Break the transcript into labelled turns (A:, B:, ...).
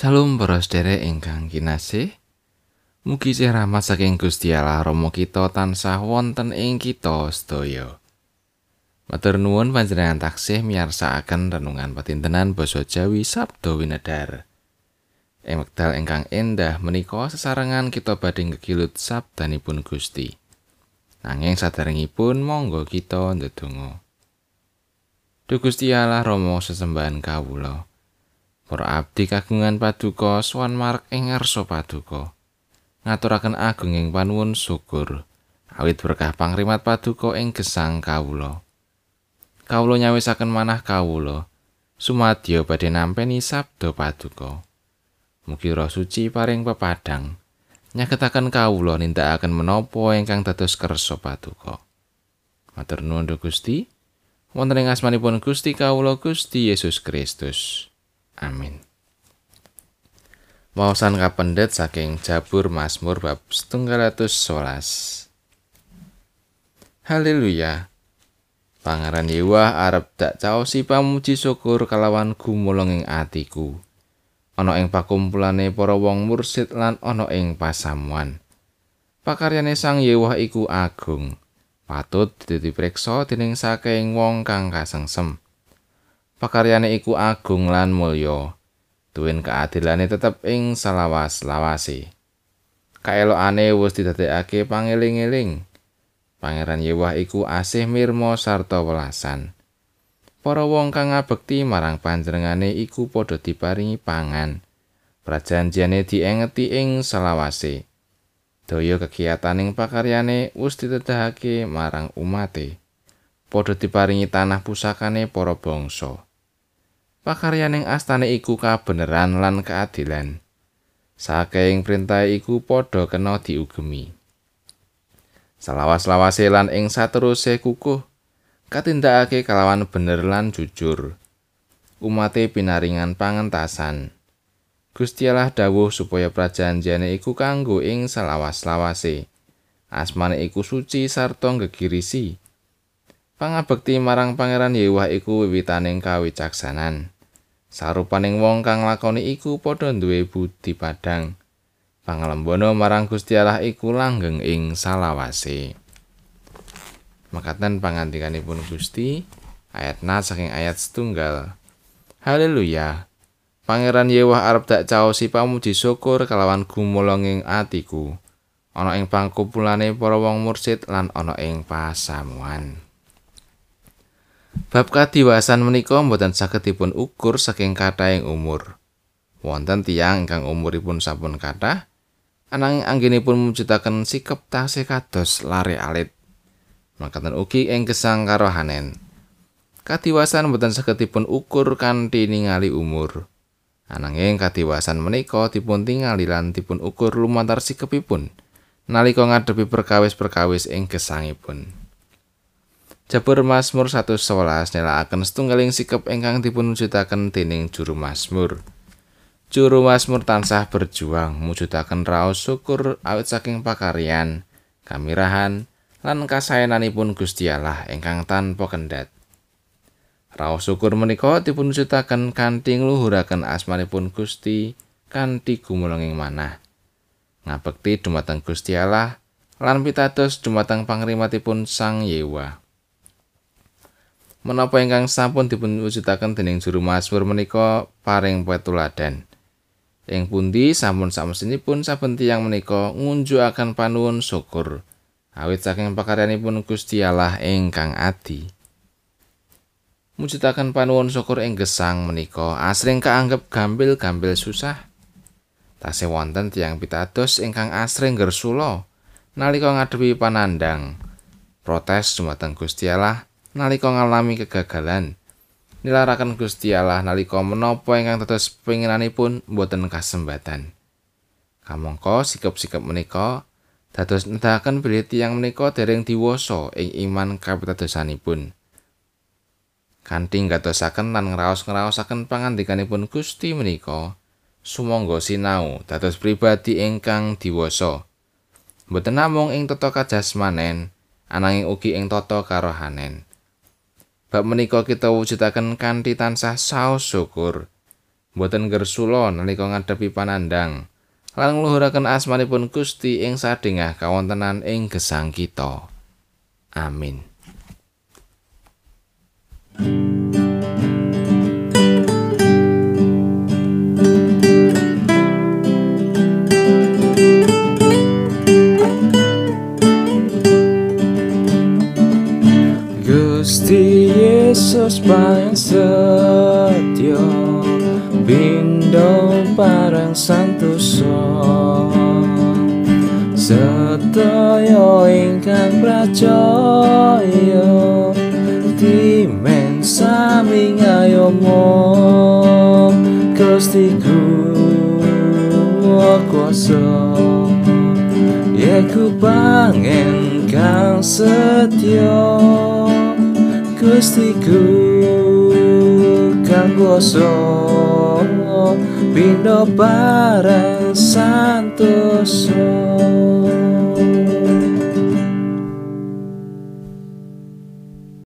A: Salam para sedherek ingkang kinasih. Mugi rahmat saking Gusti Allah Rama kita tansah wonten ing kita sedaya. Matur nuwun panjenengan taksih miyarsakaken renungan patintenan basa Jawi Sabda Winedar. Ing wekdal ingkang endah menika sesarengan kita badhe ngegilut sabdanipun Gusti. Nanging saderengipun monggo kita ndedonga. Duh Gusti Allah Rama sesembahan kawula. Para abdi kagungan paduka swan marek ing ngarsa paduka. Ngaturaken agung ing panuwun syukur awit berkah pangrimat paduka ing gesang kawula. Kawula nyawisaken manah kawula sumadyo badhe nampi sabda paduka. Mugi Roh Suci paring pepadang nyagetaken kawula nindakaken menapa ingkang dados kersa paduka. Matur nuwun Gusti. Wonten ing asmanipun Gusti kawula Gusti Yesus Kristus. Amin. Maosan kapendet saking Jabur Mazmur bab 111. Haleluya. Pangeran Yewa arep dak caosi pamuji syukur kalawan gumulung ing atiku. Ana ing pakumpulane para wong mursid lan ana ing pasamuan. Pakaryane Sang Yewa iku agung. Patut dipriksa dening saking wong kang kasengsem. Pakaryane iku agung lan mulya. Tuwin keadilane tetep ing salawas-lawase kaelokane wis didadekake pangeling-eling. Pangeran yewah iku asih mirmo sarta welasan. Para wong kang ngabekti marang panjenengane iku padha diparingi pangan. Prajanjane diengeti ing salawase daya kegiataning pakaryane wis ditedahake marang umate padha diparingi tanah pusakane para bangsa pakaryaning astane iku kabeneran lan keadilan. Saking perintah iku padha kena diugemi. Salawas-lawase lan ing sateruse kukuh katindakake kalawan bener lan jujur. Umate pinaringan pangentasan. Gusti Allah dawuh supaya prajanjane iku kanggo ing salawas-lawase. Asmane iku suci sarta gegirisi. Pangabekti marang Pangeran Yewah iku wiwitaning kawicaksanan. Sarupaning wong kang lakoni iku padha duwe budi padhang. Pangalembono marang Gusti Allah iku langgeng ing salawase. Makaten pangandikanipun Gusti ayat na saking ayat setunggal. Haleluya. Pangeran Yewah arep dak caosi pamuji syukur kalawan gumulong ing atiku. Ana ing pangkumpulane para wong mursid lan ana ing pasamuan. Bab kadiwasan menika mboten saged dipun ukur saking kathahing umur. Wonten tiyang ingkang umuripun sampun kathah, ananging anggenipun mujudaken sikep tasih kados lare alit. Makaten ugi ing gesang karohanen. Kadiwasan mboten saged dipun ukur kanthi ningali umur. Ananging kadiwasan menika dipun tingali lan dipun ukur lumantar sikepipun nalika ngadepi perkawis-perkawis ing gesangipun. Jabur Mazmur 111 nelakaken setunggaling sikap ingkang dipunwujudaken dening juru Mazmur. Juru Mazmur tansah berjuang mujudaken raos syukur awit saking pakaryan, kamirahan, lan kasayananipun Gusti Allah ingkang tanpa kendhat. Raos syukur menika dipunwujudaken kanthi ngluhuraken asmanipun Gusti kanthi gumulunging manah. Ngabekti dumateng Gusti Allah lan pitados dumateng pangrimatipun Sang Yewa. Menapa ingkang sampun dipun wujudaken dening juru Mazmur menika paring petuladan. Ing pundi sampun samesinipun saben tiyang menika ngunjukaken panuwun syukur awit saking pakaryanipun Gusti Allah ingkang adi. Mujudaken panuwun syukur ing gesang menika asring kaanggep gampil-gampil susah. Tasih wonten tiyang pitados ingkang asring gersula nalika ngadepi panandang protes dumateng Gusti Allah nalika ngalami kegagalan nilaraken Gusti Allah nalika menapa ingkang dados penginanipun boten kasembatan. Kamangka sikap-sikap menika dados nedahaken bilih tiyang menika dereng diwasa ing iman kapitadosanipun kanthi ngatosaken lan ngraos-ngraosaken pangandikanipun Gusti menika sumangga sinau dados pribadi ingkang diwasa. Boten namung ing tata kajasmanen ananging ugi ing tata karohanen Bab menika kita wujudaken kanthi tansah saos syukur. boten gersula nalika ngadepi panandang lan ngluhuraken asmanipun Gusti ing sadengah kawontenan ing gesang kita amin
B: Gusti Yesus paling setya Bindo parang santoso. Sedaya ingkang percaya Dimen sami ngayomo Gusti ku kuasa Yeku pangen kang setya Gustiku kang kuasa Pindo bareng santoso